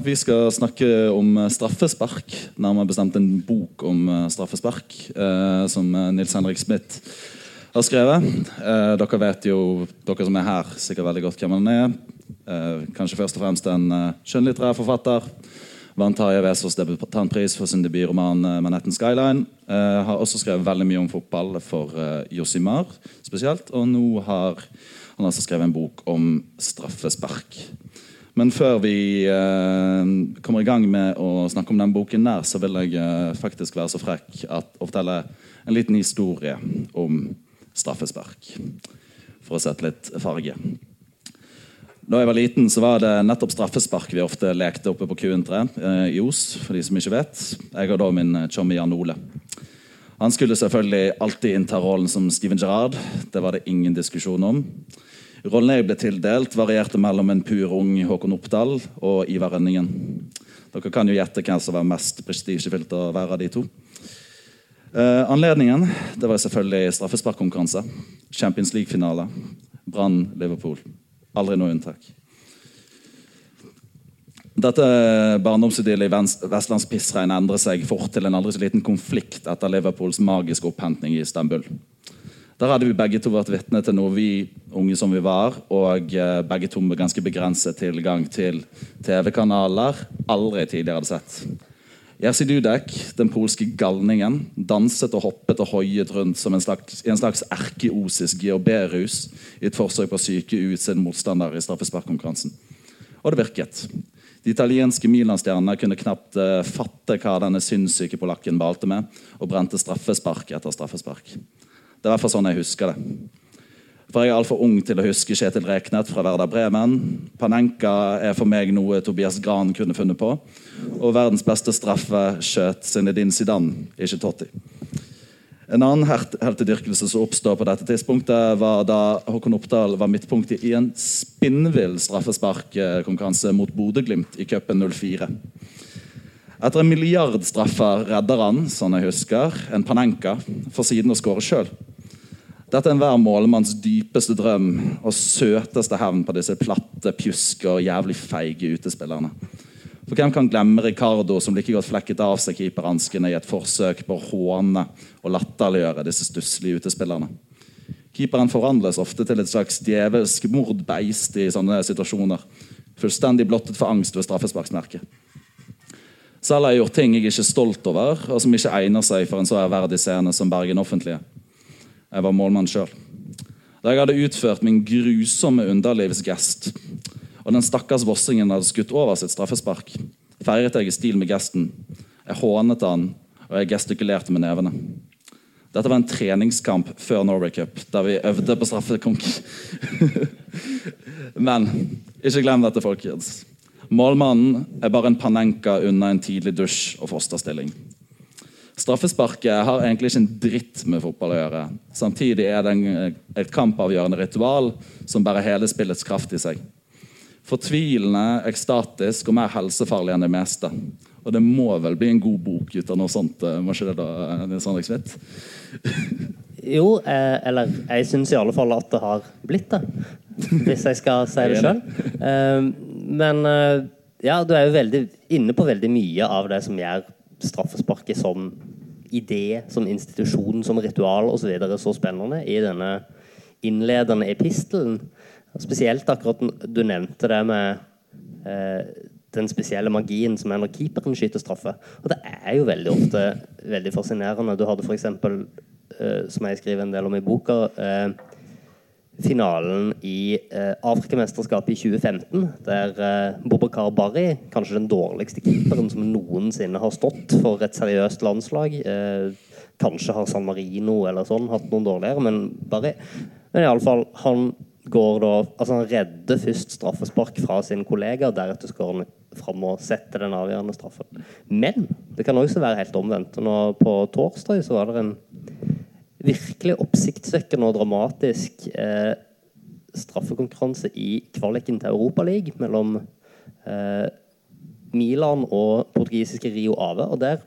Vi skal snakke om straffespark, nærmere bestemt en bok om eh, straffespark, eh, som eh, Nils Henrik Smith har skrevet. Eh, dere vet jo, dere som er her, sikkert veldig godt hvem han er. Eh, kanskje først og fremst en eh, skjønnlitterær forfatter. Vant Tarjei Vesaas debutantpris for sin debutroman eh, 'Manhattan Skyline'. Eh, har også skrevet veldig mye om fotball for eh, Josimar spesielt. Og nå har han har altså skrevet en bok om straffespark. Men før vi eh, kommer i gang med å snakke om den boken der, så vil jeg eh, faktisk være så frekk at, å fortelle en liten historie om straffespark. For å sette litt farge. Da jeg var liten, så var det nettopp straffespark vi ofte lekte oppe på Q-entre eh, i Os. for de som ikke vet. Jeg og da min eh, chummy Jan Ole. Han skulle selvfølgelig alltid innta rollen som Steven Gerrard. Det var det ingen diskusjon om. Rollen jeg ble tildelt, varierte mellom en pur ung Håkon Oppdal og Ivar Rønningen. Dere kan jo gjette hvem som var mest prestisjefylt å være av de to. Eh, anledningen det var selvfølgelig straffesparkkonkurranse. Champions League-finale. Brann-Liverpool. Aldri noe unntak. Dette barndomsidyllet i vestlandspissregn Vestlands pissregn endrer seg fort til en aldri så liten konflikt etter Liverpools magiske opphenting i Istanbul. Der hadde vi begge to vært vitne til noe vi unge som vi var, og eh, begge to med ganske begrenset tilgang til TV-kanaler aldri tidligere hadde sett. Jerzy Dudek, den polske galningen, danset og hoppet og hoiet rundt som en slags, en slags erkeosisk GHB-rus i et forsøk på å psyke ut sin motstander i straffesparkkonkurransen. Og det virket. De italienske Milan-stjernene kunne knapt eh, fatte hva denne sinnssyke polakken balte med, og brente straffespark etter straffespark. Det er i hvert fall sånn jeg husker det. For jeg er altfor ung til å huske Kjetil Reknet fra Verda Bremen. Panenka er for meg noe Tobias Gran kunne funnet på. Og verdens beste straffe skjøt Zinedine Zidane, ikke Totti. En annen helt- heltedyrkelse som oppstår på dette tidspunktet, var da Håkon Oppdal var midtpunkt i en spinnvill straffesparkkonkurranse mot Bodø-Glimt i cupen 04. Etter en milliard straffer redder han, sånn jeg husker, en Panenka for siden å skåre sjøl. Dette er enhver målmanns dypeste drøm og søteste hevn på disse platte, pjuske og jævlig feige utespillerne. For hvem kan glemme Ricardo som like godt flekket av seg keeperhanskene i et forsøk på å håne og latterliggjøre disse stusslige utespillerne? Keeperen forvandles ofte til et slags djevelsk mordbeist i sånne situasjoner. Fullstendig blottet for angst ved straffesparksmerket. Selv har jeg gjort ting jeg ikke er stolt over, og som ikke egner seg for en så ærverdig scene som Bergen Offentlige. Jeg var målmann sjøl. Da jeg hadde utført min grusomme underlivsgest, og den stakkars vossingen hadde skutt over sitt straffespark, feiret jeg i stil med gesten. Jeg hånet han, og jeg gestikulerte med nevene. Dette var en treningskamp før Norway Cup, der vi øvde på straffekonk. Men ikke glem dette, folkens. Målmannen er bare en panenka unna en tidlig dusj og fosterstilling. Straffesparket har egentlig ikke en dritt med fotball å gjøre. Samtidig er det en, et kampavgjørende ritual som bærer hele spillets kraft i seg. Fortvilende, ekstatisk og mer helsefarlig enn det meste. Og det må vel bli en god bok ut av noe sånt? eh, Må ikke det da, Nils Henrik Smith? Jo, eh, eller jeg syns i alle fall at det har blitt det. Hvis jeg skal si det sjøl. Eh, men eh, ja, du er jo veldig inne på veldig mye av det som gjør straffesparket som idé, som institusjon, som ritual osv. Så, så spennende i denne innledende epistelen. Spesielt akkurat du nevnte det med eh, den spesielle magien som er når keeperen skyter straffe. Og det er jo veldig ofte veldig fascinerende. Du hadde f.eks., eh, som jeg skriver en del om i boka, eh, finalen i eh, Afrikamesterskapet i 2015, der eh, Bobakar Bari, kanskje den dårligste keeperen som noensinne har stått for et seriøst landslag eh, Kanskje har San Marino eller sånn hatt noen dårligere, men Bari Men iallfall, han går da Altså, han redder først straffespark fra sin kollega, deretter skårer han fram og setter den avgjørende straffen. Men det kan også være helt omvendt. Nå på torsdag så var det en virkelig oppsiktsvekkende og dramatisk eh, straffekonkurranse i kvaliken til Europaligaen mellom eh, Milan og portugisiske Rio Ave. Og der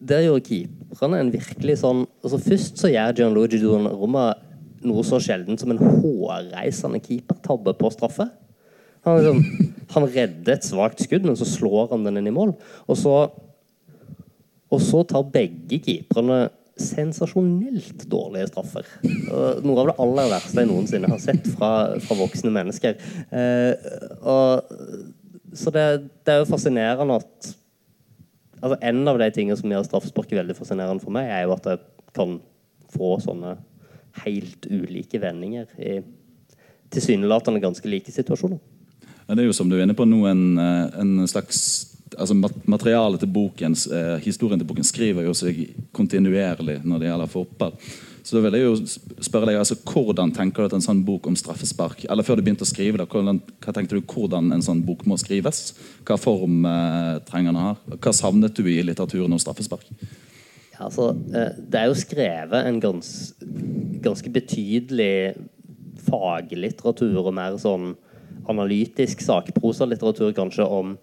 Der gjorde keeperne en virkelig sånn altså Først så gjør Gianluigi Donnarumma noe så sjelden som en hårreisende keepertabbe på straffe. Han, liksom, han redder et svakt skudd, men så slår han den inn i mål. Og så, og så tar begge keeperne sensasjonelt dårlige straffer. Noe av det aller verste jeg noensinne har sett fra, fra voksne mennesker. Eh, og, så det, det, er jo fascinerende at altså En av de tingene som gjør straffespark veldig fascinerende for meg, er jo at jeg kan få sånne helt ulike vendinger i tilsynelatende ganske like situasjoner. Ja, det er jo som du er inne på nå en, eh, en slags altså Materialet til boken, eh, historien til boken skriver jo seg kontinuerlig når det gjelder fotball. Så da vil jeg jo spørre deg, altså, Hvordan tenker du at en sånn bok om straffespark Eller før du begynte å skrive, da, hvordan, hva tenkte du hvordan en sånn bok må skrives? Hva form eh, trenger den å ha? Hva savnet du i litteraturen om straffespark? Ja, altså, eh, det er jo skrevet en gans, ganske betydelig faglitteratur og mer sånn analytisk sakprosalitteratur kanskje om,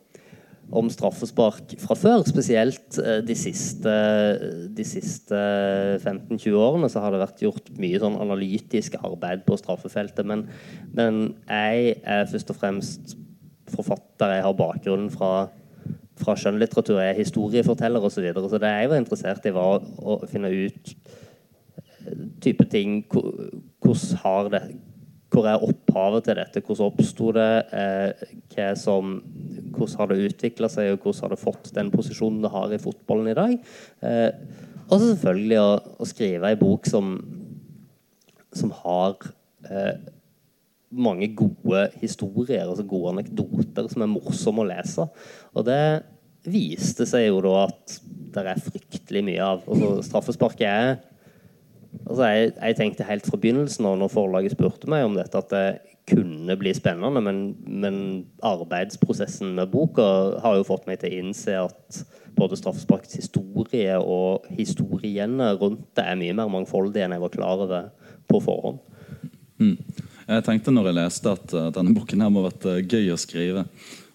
om straffespark fra før. Spesielt eh, de siste, de siste 15-20 årene så har det vært gjort mye sånn analytisk arbeid på straffefeltet. Men, men jeg er først og fremst forfatter. Jeg har bakgrunnen fra, fra skjønnlitteratur. Jeg er historieforteller osv. Så, videre. så det jeg var interessert i, var å finne ut eh, type ting Hvordan har det hvor er opphavet til dette? Hvordan oppsto det? Eh, som, hvordan har det utvikla seg, og hvordan har det fått den posisjonen det har i fotballen i dag? Eh, og så selvfølgelig å, å, skrive ei bok som, som har eh, mange gode historier, altså gode anekdoter som er morsomme å lese. Og det viste seg jo da at det er fryktelig mye av. Altså, straffesparket er Altså jeg, jeg, tenkte helt fra begynnelsen av når forlaget spurte meg om dette, at det kunne bli spennende, men, men arbeidsprosessen med boka har jo fått meg til å innse at både straffesparkets historie og historiene rundt det er mye mer mangfoldig enn jeg var klar over på forhånd. Mm. Jeg tenkte når jeg leste at, denne boken her må ha vært eh, gøy å skrive.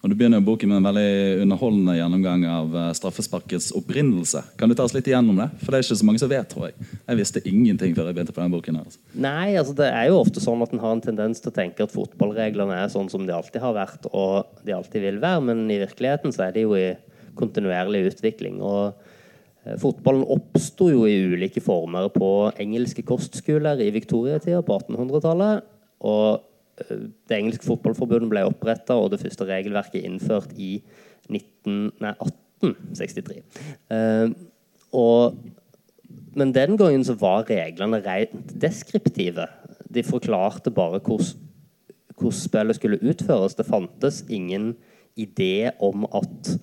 Og Du begynner boken med en veldig underholdende gjennomgang av eh, straffesparkets opprinnelse. Kan du ta oss litt igjennom det? For det er ikke så mange som vet, tror jeg. Jeg visste ingenting før jeg begynte på denne boken. her. Altså. Nei, altså det er jo ofte sånn at en har en tendens til å tenke at fotballreglene er sånn som de alltid har vært, og de alltid vil være, men i virkeligheten så er de jo i kontinuerlig utvikling. og eh, Fotballen oppsto jo i ulike former på engelske kostskoler i viktoriatida på 1800-tallet. Og det engelske fotballforbundet ble oppretta, og det første regelverket innført i 19, nei, 1863. Uh, og, men den gangen så var reglene rent deskriptive. De forklarte bare hvordan, spillet skulle utføres. Det fantes ingen idé om at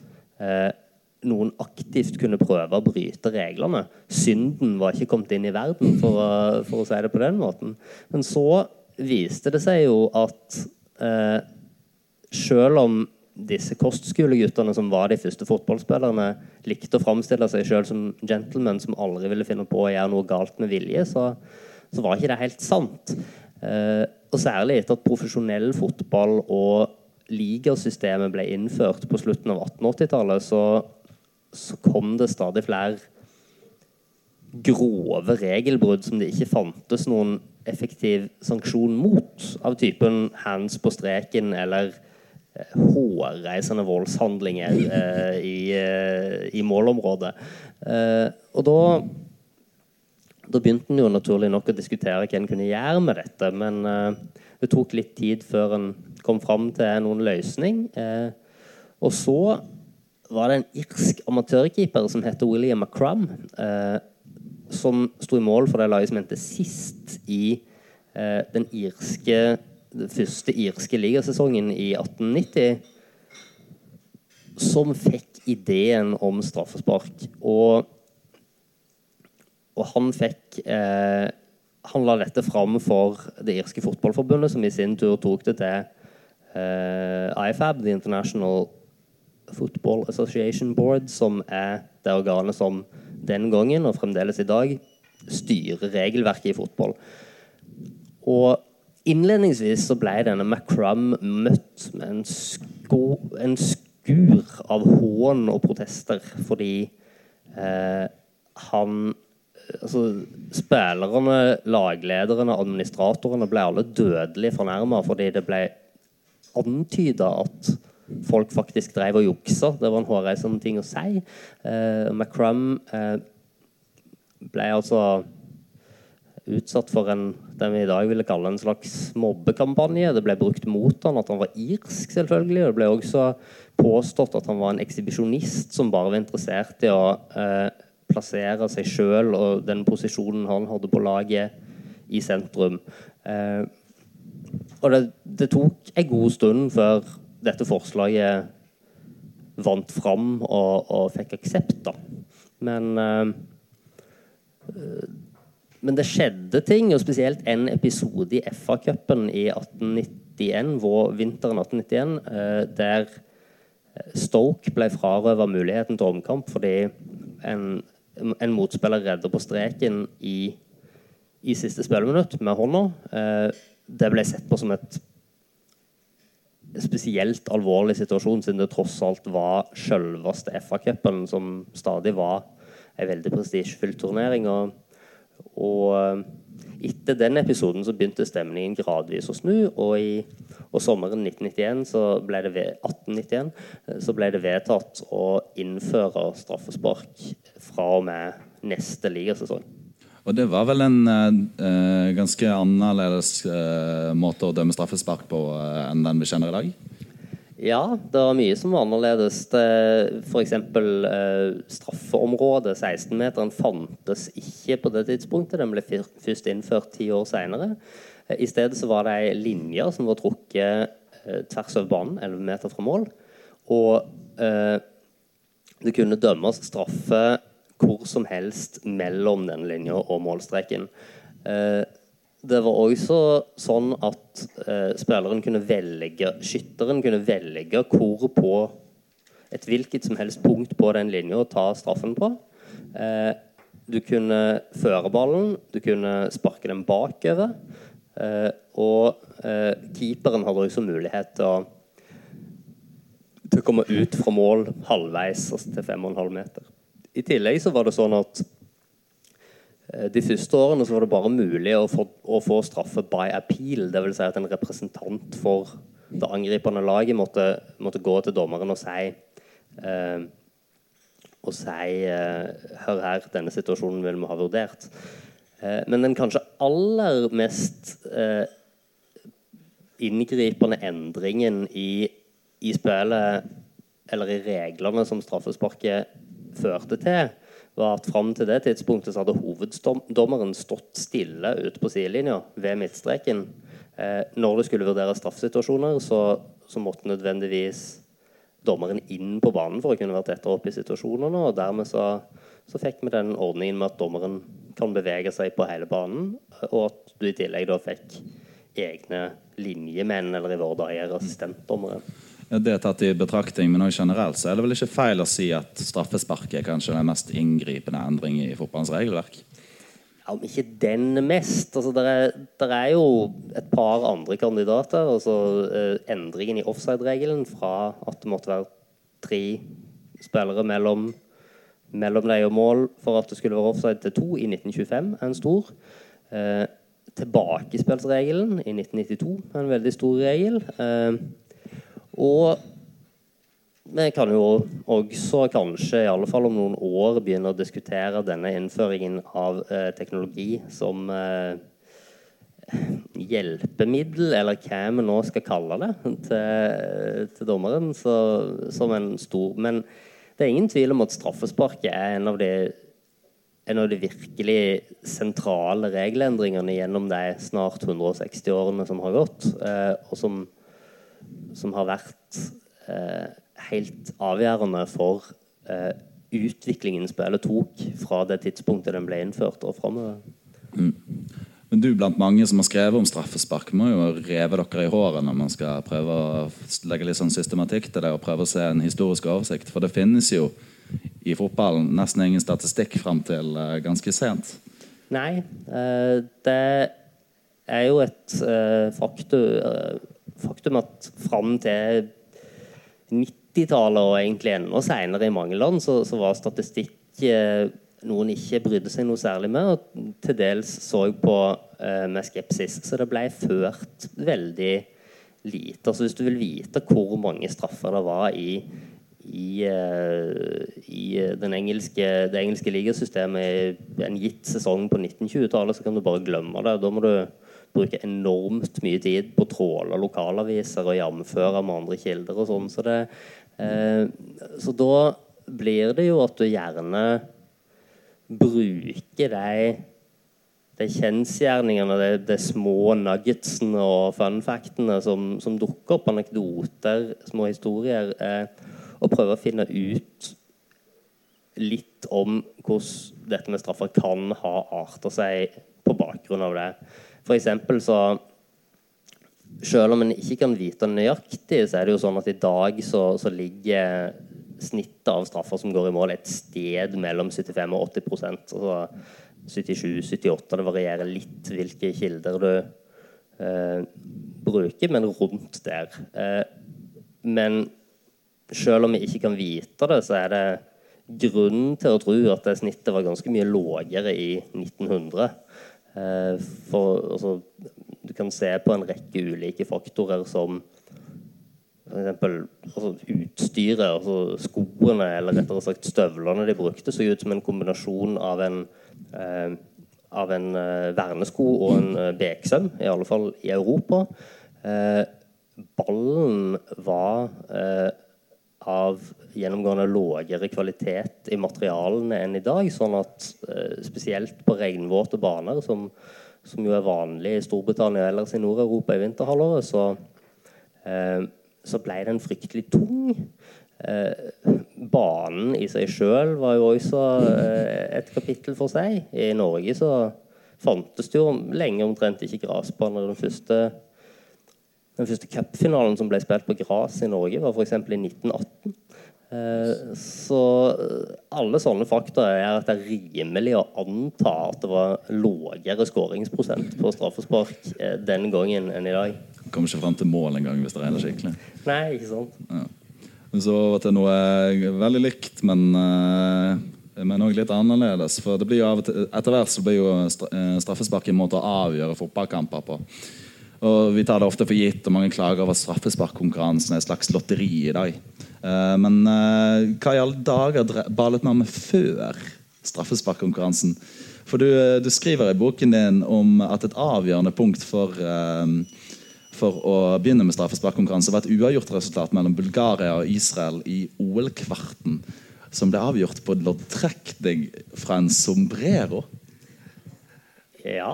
uh, noen aktivt kunne prøve å bryte reglene. Synden var ikke kommet inn i verden, for å, for å si det på den måten. Men så viste det seg jo at eh, selv om disse kostskoleguttene som var de første fotballspillerne, likte å framstille seg sjøl som gentlemen som aldri ville finne på å gjøre noe galt med vilje, så, så var ikke det helt sant. Eh, og særlig etter at profesjonell fotball og ligasystemet ble innført på slutten av 1880-tallet, så, så kom det stadig flere grove regelbrudd som det ikke fantes noen effektiv sanksjon mot, av typen hands på streken eller eh, hårreisende voldshandlinger eh, i, eh, i, målområdet. Eh, og da da begynte en jo naturlig nok å diskutere hva en kunne gjøre med dette. Men eh, det tok litt tid før en kom fram til noen løsning. Eh, og så var det en irsk amatørkeeper som heter William McCrum, som sto i mål for det laget som endte sist i eh, den irske den første irske ligasesongen i 1890, som fikk ideen om straffespark. Og, og han fikk eh, Han la dette fram for det irske fotballforbundet, som i sin tur tok det til eh, IFAB, The International Football Association Board, som er det organet som den gangen og fremdeles i dag styrer regelverket i fotball. Og innledningsvis så ble denne McCrum møtt med en, sko, en skur av hån og protester fordi eh, han altså, Spillerne, laglederne, administratorene ble alle dødelig fornærma fordi det ble antyda at folk faktisk drev og juksa. Det var en hårreisende ting å si. Eh, McCrum eh, ble altså utsatt for en det vi i dag ville kalle en slags mobbekampanje. Det ble brukt mot han at han var irsk, selvfølgelig. Det ble også påstått at han var en ekshibisjonist som bare var interessert i å eh, plassere seg sjøl og den posisjonen han hadde på laget, i sentrum. Eh, og det, det, tok en god stund før dette forslaget vant fram og, og fikk aksept, da. Men eh, men det skjedde ting, og spesielt en episode i FA-cupen i 1891, hvor vinteren 1891, eh, der Stoke ble frarøva muligheten til omkamp fordi en, en motspiller redder på streken i, i siste spilleminutt med hånda. Eh, det ble sett på som et spesielt alvorlig situasjon, siden det tross alt var selveste FA-cupen, som stadig var en veldig prestisjefylt turnering. og og etter den episoden så begynte stemningen gradvis å snu, og, i, og sommeren 1991 så ble det 1891 eh, så ble det vedtatt å innføre straffespark fra og med neste ligasesong. Og det var vel en eh, ganske annerledes eh, måte å dømme straffespark på eh, enn den vi kjenner i dag? Ja, det var mye som var annerledes. F.eks. Eh, straffeområdet, 16-meteren, fantes ikke på det tidspunktet. Den ble først innført ti år seinere. Eh, I stedet så var det ei linje som var trukket eh, tvers over banen, 11 meter fra mål. Og eh, det kunne dømmes straffe hvor som helst mellom den linja og målstreken. Eh, det var også sånn at eh, spilleren kunne velge Skytteren kunne velge hvor på et hvilket som helst punkt på den linja å ta straffen på. Eh, du kunne føre ballen, du kunne sparke den bakover. Og keeperen hadde også mulighet til å, til å komme ut fra mål halvveis, altså til 5,5 meter. I tillegg så var det sånn at Eh, de første årene så var det bare mulig å få, å få straffe by appeal. Dvs. Si at en representant for det angripende laget måtte, måtte gå til dommeren og si eh, og si eh, Hør her, denne situasjonen vil vi ha vurdert. Eh, men den kanskje aller mest eh, inngripende endringen i, i spillet, eller i reglene som straffesparket førte til, var at fram til det tidspunktet så hadde hoveddommeren stått stille ute på sidelinja ved midtstreken. Eh, når det skulle vurdere straffesituasjoner, så, så, måtte nødvendigvis dommeren inn på banen for å kunne være tettere opp i situasjonene. og Dermed så, så, fikk vi den ordningen med at dommeren kan bevege seg på hele banen, og at du i tillegg da fikk egne linjemenn, eller i vår dager assistentdommere. Det er tatt i betraktning, men også generelt så er det vel ikke feil å si at straffespark er kanskje den mest inngripende endring i fotballens regelverk? Ja, men ikke den mest. Altså, det er, er, jo et par andre kandidater. altså eh, Endringen i offside-regelen fra at det måtte være tre spillere mellom, mellom deg og mål for at det skulle være offside til to i 1925, er en stor. Eh, tilbakespillsregelen i 1992 er en veldig stor regel. Eh, og vi kan jo også kanskje, i alle fall om noen år, begynne å diskutere denne innføringen av eh, teknologi som eh, hjelpemiddel, eller hva vi nå skal kalle det, til, til dommeren. Så, som en stor Men det er ingen tvil om at straffesparket er en av de en av de virkelig sentrale regelendringene gjennom de snart 160 årene som har gått, eh, og som som har vært eh, helt avgjørende for eh, utviklingen spillet tok fra det tidspunktet den ble innført og framover. Mm. Men du blant mange som har skrevet om straffespark, må jo reve dere i håret når man skal prøve å legge litt sånn systematikk til det og prøve å se en historisk oversikt. For det finnes jo i fotballen nesten ingen statistikk fram til uh, ganske sent. Nei, uh, det er jo et uh, faktum faktum at fram til 90-tallet og egentlig enda senere i mange land, så, så var statistikk eh, noen ikke brydde seg noe særlig med, og til dels så på eh, med skepsis. Så det ble ført veldig lite. Altså Hvis du vil vite hvor mange straffer det var i, i, eh, i engelske, det engelske ligasystemet i en gitt sesong på 1920-tallet, så kan du bare glemme det. Da må du bruke enormt mye tid på å tråle lokalaviser og jamføre med andre kilder og sånn. Så, eh, så da blir det jo at du gjerne bruker de de kjensgjerningene, de, de, små nuggetsene og funfactene som, som dukker opp, anekdoter, små historier, eh, og prøve å finne ut litt om hvordan dette med straffer kan ha arta seg på bakgrunn av det. Eksempel så Selv om en ikke kan vite nøyaktig, så er det jo sånn at i dag så, så ligger snittet av straffer som går i mål, et sted mellom 75 og 80% altså 77-78. Det varierer litt hvilke kilder du eh, bruker, men rundt der. Eh, men selv om vi ikke kan vite det, så er det grunn til å tro at det snittet var ganske mye lavere i 1900. Eh, for altså, du kan se på en rekke ulike faktorer som f.eks. Altså, utstyret, altså skoene, eller rettere sagt støvlene de brukte, så ut som en kombinasjon av en Eh, av en eh, vernesko og en eh, beksøm, i alle fall i Europa. ballen var av gjennomgående lavere kvalitet i materialene enn i dag. Sånn at spesielt på regnvåte baner, som, som, jo er vanlig i Storbritannia og ellers i Nord-Europa i vinterhalvåret, så, så ble den fryktelig tung. Eh, banen i seg sjøl var jo også eh, et kapittel for seg. I Norge så fantes det jo lenge omtrent ikke gressbaner. Den første den første cupfinalen som ble spilt på gress i Norge, var f.eks. i 1918. Eh, så alle sånne fakta er at det er rimelig å anta at det var lavere skåringsprosent på straffespark den gangen enn i dag. Kommer ikke fram til mål engang hvis det regner skikkelig. Nei, ikke sant. Ja. Så over det noe veldig likt, men, eh, men òg litt annerledes. For det blir jo av Etter hvert så blir jo eh, straffespark en måte å avgjøre fotballkamper på. Og Vi tar det ofte for gitt, og mange klager over straffesparkkonkurransen er et slags lotteri i dag. Eh, men hva i alle dager balet man med før straffesparkkonkurransen? For du, du, skriver i boken din om at et avgjørende punkt for for å begynne med straffesparkkonkurranse var et uavgjort resultat mellom Bulgaria og Israel i OL-kvarten, som ble avgjort på loddtrekning fra en sombrero. Ja.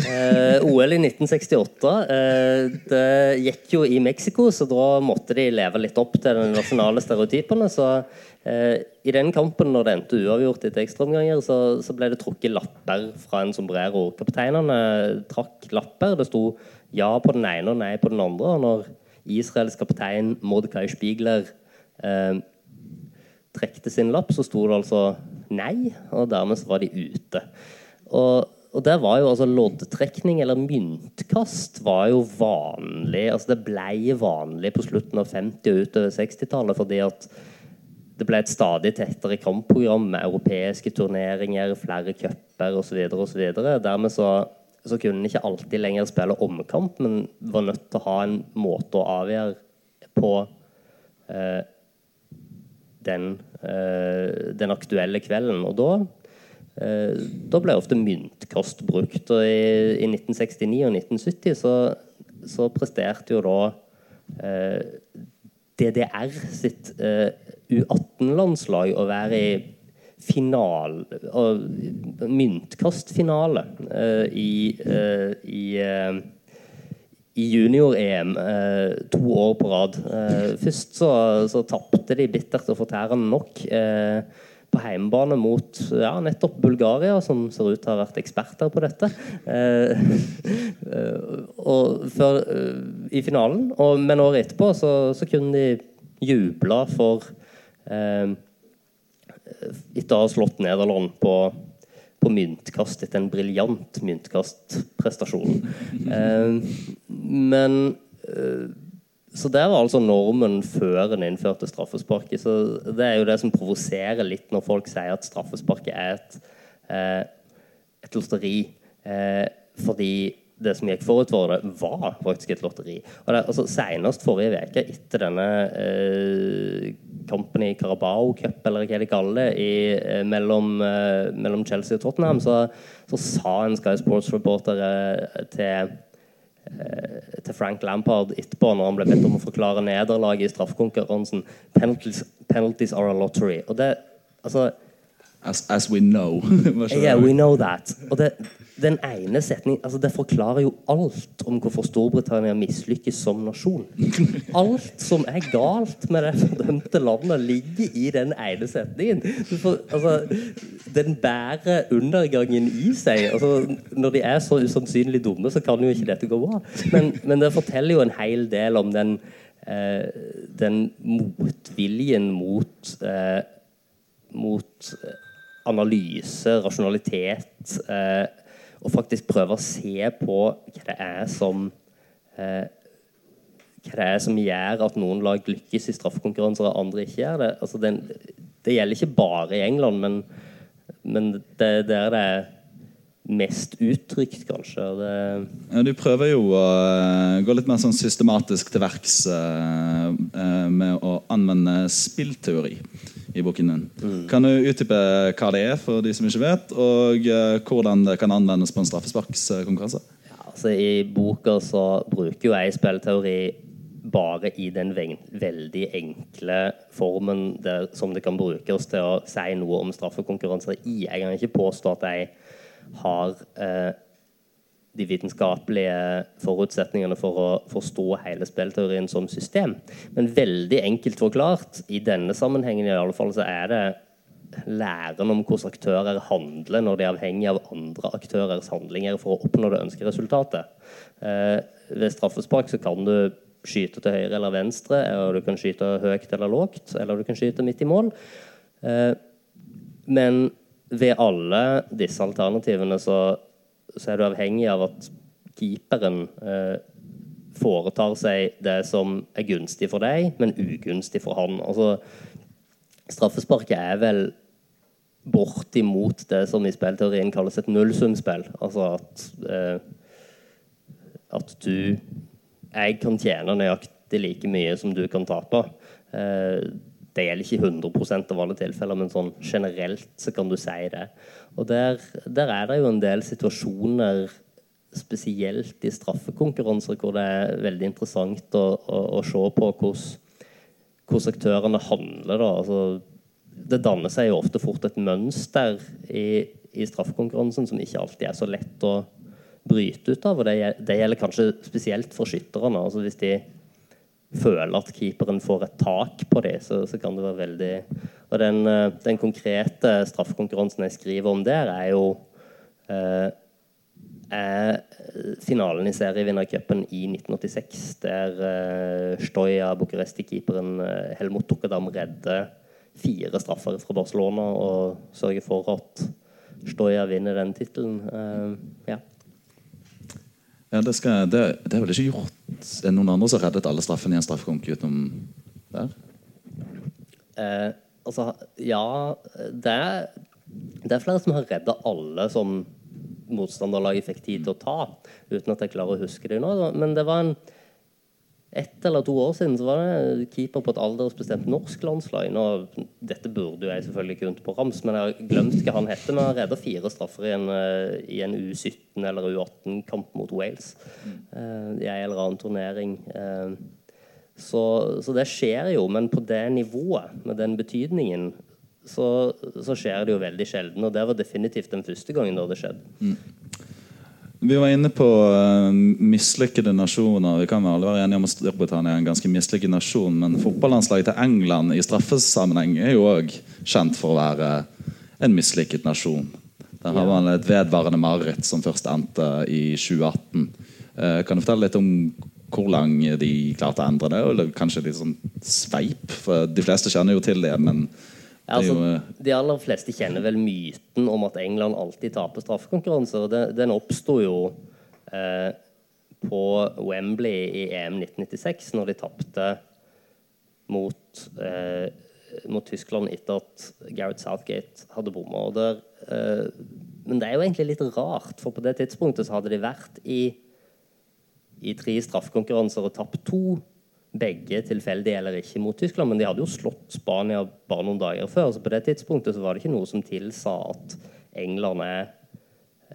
Eh, OL i 1968. Eh, det gikk jo i Mexico, så da måtte de leve litt opp til de nasjonale stereotypene. Så eh, i den kampen, når det endte uavgjort etter ekstraomganger, så, så ble det trukket lapper fra en sombrero. Kapteinene trakk lapper. Det sto ja på den ene og nei på den andre. Og når Israels kaptein Mordecai Spiegler eh, trekte sin lapp, så sto det altså nei, og dermed var de ute. Og, og der var jo altså loddtrekning eller myntkast var jo vanlig. altså Det ble vanlig på slutten av 50- og utover 60-tallet fordi at det ble et stadig tettere kampprogram med europeiske turneringer, flere cuper osv. Dermed så så kunne en ikke alltid lenger spille omkamp, men var nødt til å ha en måte å avgjøre på eh, den, eh, den, aktuelle kvelden. Og da, da ble ofte myntkast brukt. Og i, i 1969 og 1970 så, så presterte jo da eh, DDR sitt eh, U18-landslag å være i final, myntkastfinale uh, i, uh, i, uh, i junior-EM to år på rad. først så, så tapte de bittert og fortærende nok på hjemmebane mot ja, nettopp Bulgaria, som ser ut til å ha vært eksperter på dette. og før, I finalen, og, men året etterpå så, så kunne de juble for eh, etter å ha slått Nederland på, på myntkast etter en briljant myntkastprestasjon. Eh, men eh, så det var altså normen før en innførte straffesparket. Så det er jo det som provoserer litt når folk sier at straffesparket er et, eh, et lotteri. Eh, fordi det som gikk forut for det, var faktisk et lotteri. Og det, altså, Senest forrige uke, etter denne eh, kampen i Carabao Cup, eller hva de kaller det, i, eh, mellom, eh, mellom, Chelsea og Tottenham, så, så sa en Sky Sports-reporter eh, til til Frank Lampard etterpå, når han ble bedt om å forklare nederlaget i straffekonkurransen. Penalties, penalties, are a lottery. Og det, altså, as, as we know. yeah, we know that. Og det, den ene setningen altså Det forklarer jo alt om hvorfor Storbritannia mislykkes som nasjon. Alt som er galt med det fordømte landet, ligger i den ene setningen. For, altså, den bærer undergangen i seg. Altså, når de er så usannsynlig dumme, så kan jo ikke dette gå bra. Men, men det forteller jo en hel del om den, eh, den motviljen mot eh, mot analyse, rasjonalitet. Eh, og faktisk prøve å se på hva det er som eh, hva det er som gjør at noen lag lykkes i straffekonkurranser og andre ikke gjør det. Altså, det, det gjelder ikke bare i England, men, men det, er det mest uttrykt, kanskje. Det... Ja, du prøver jo å uh, gå litt mer sånn systematisk til verks uh, uh, med å anvende spillteori i boken din. Mm. Kan du utdype hva det er, for de som ikke vet, og uh, hvordan det kan anvendes på en straffesparkskonkurranse? Ja, altså, I boka så bruker jo jeg spillteori bare i den veldig enkle formen der, som det kan brukes til å si noe om straffekonkurranser i. Jeg kan ikke påstå at jeg har eh, de vitenskapelige forutsetningene for å forstå hele spillteorien som system. Men veldig enkelt forklart, i denne sammenhengen i alle fall, så er det læren om hvordan aktører handler når de er avhengig av andre aktørers handlinger for å oppnå det ønskede resultatet. Eh, ved straffespark så kan du skyte til høyre eller venstre, eller du kan skyte høyt eller lågt, eller du kan skyte midt i mål. Eh, men ved alle disse alternativene så så er du avhengig av at keeperen eh, foretar seg det som er gunstig for deg, men ugunstig for han. Altså, straffesparket er vel bortimot det som i spillteorien kalles et nullsumspill. Altså at, eh, at du Jeg kan tjene nøyaktig like mye som du kan tape. Eh, det gjelder ikke 100% av alle tilfeller, men sånn generelt så kan du si det. Og der, der, er det jo en del situasjoner, spesielt i straffekonkurranser, hvor det er veldig interessant å, å, å se på hvordan, aktørene handler. Altså, det danner seg jo ofte fort et mønster i, i, straffekonkurransen som ikke alltid er så lett å bryte ut av. og Det, det gjelder kanskje spesielt for skytterne. Altså hvis de føler at keeperen får et tak på dem, så, så, kan det være veldig Og den, eh, den, konkrete straffekonkurransen jeg skriver om der, er jo eh, er finalen i serievinnercupen i 1986, der eh, Stoja, Bucuresti-keeperen eh, Helmut Tukadam redder fire straffer fra Barcelona og sørger for at Stoja vinner den tittelen. Eh, ja. Ja, det, det, det, er vel ikke gjort Er det noen andre som reddet alle straffene i en straffekonk utenom der? Eh, altså, ja det er, det er, flere som har redda alle som motstanderlaget fikk tid til å ta, uten at jeg klarer å huske det nå. Men det var en ett eller to år siden så var det keeper på et aldersbestemt norsk landslag. Nå, dette burde jo jeg selvfølgelig kunnet på rams, men jeg har glemt hva han heter. Men han redda fire straffer i en, eh, i en U17 eller U18-kamp mot Wales uh, i en eller annen turnering. Uh, så, så, det skjer jo, men på det nivået, med den betydningen, så, så, skjer det jo veldig sjelden. Og det var definitivt den første gangen da det skjedde. Mm. Vi var inne på uh, mislykkede nasjoner. Vi kan alle være enige om at Storbritannia er en ganske mislykket nasjon, men fotballandslaget til England i straffesammenheng er jo òg kjent for å være en mislykket nasjon. Der har man et vedvarende mareritt som først endte i 2018. Uh, eh, kan du fortelle litt om hvor lang de klarte å endre det? Eller kanskje litt sånn sveip? For de fleste kjenner jo til det, men Altså, de aller fleste kjenner vel myten om at England alltid taper straffekonkurranser. Den, den oppsto jo eh, på Wembley i EM 1996, når de tapte mot, eh, mot Tyskland etter at Gareth Southgate hadde bomma. Eh, men det er jo egentlig litt rart, for på det tidspunktet så hadde de vært i, i tre straffekonkurranser og tapt to. Begge tilfeldig eller ikke mot Tyskland, men de hadde jo slått Spania bare noen dager før. Så på det tidspunktet så var det ikke noe som tilsa at England er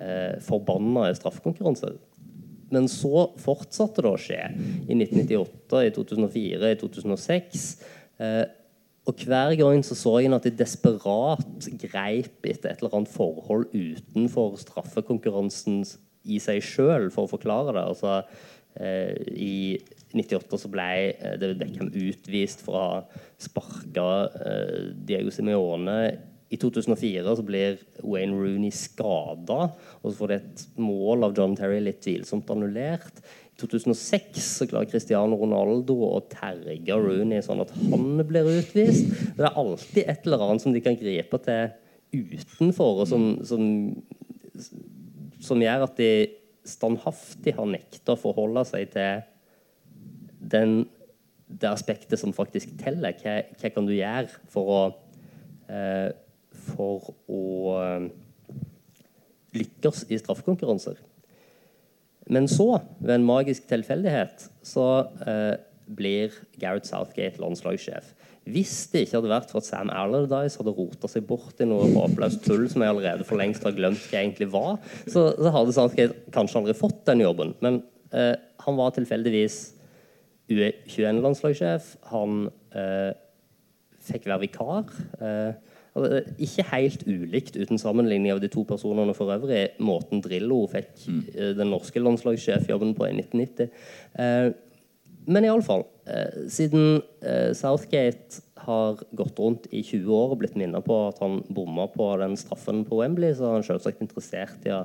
eh, forbanna i straffekonkurranse. Men så fortsatte det å skje. I 1998, i 2004, i 2006. Eh, og hver gang så, så jeg at de desperat greip etter et eller annet forhold utenfor straffekonkurransen i seg sjøl for å forklare det. Altså, eh, I 98 så ble eh, David Beckham utvist for å ha sparka eh, Diego Simione i 2004 så blir Wayne Rooney skada, og så får de et mål av John Terry litt tvilsomt annullert. I 2006 så klarer Cristiano Ronaldo å terge Rooney sånn at han blir utvist. Det er alltid et eller annet som de kan gripe til utenfor, og som, som, som gjør at de standhaftig har nekta å forholde seg til den, det aspektet som faktisk teller. Hva, hva kan du gjøre for å eh, for å eh, lykkes i straffekonkurranser. Men så, ved en magisk tilfeldighet, så eh, blir Gareth Southgate landslagssjef. Hvis det ikke hadde vært for at Sam Allardyce hadde rota seg bort i noe håpløst tull som jeg allerede for lengst har glemt hva jeg egentlig var, så, så hadde Southgate kanskje aldri fått den jobben. Men eh, han var tilfeldigvis UE21-landslagssjef. Han eh, fikk være vikar. Eh, Altså, ikke helt ulikt uten sammenligning av de to personene for øvrig. Måten Drillo fikk mm. Eh, den norske landslagssjefjobben på i 1990. Eh, men iallfall. Eh, siden eh, Southgate har gått rundt i 20 år og blitt minnet på at han bomma på den straffen på Wembley, så er han selvsagt interessert i å,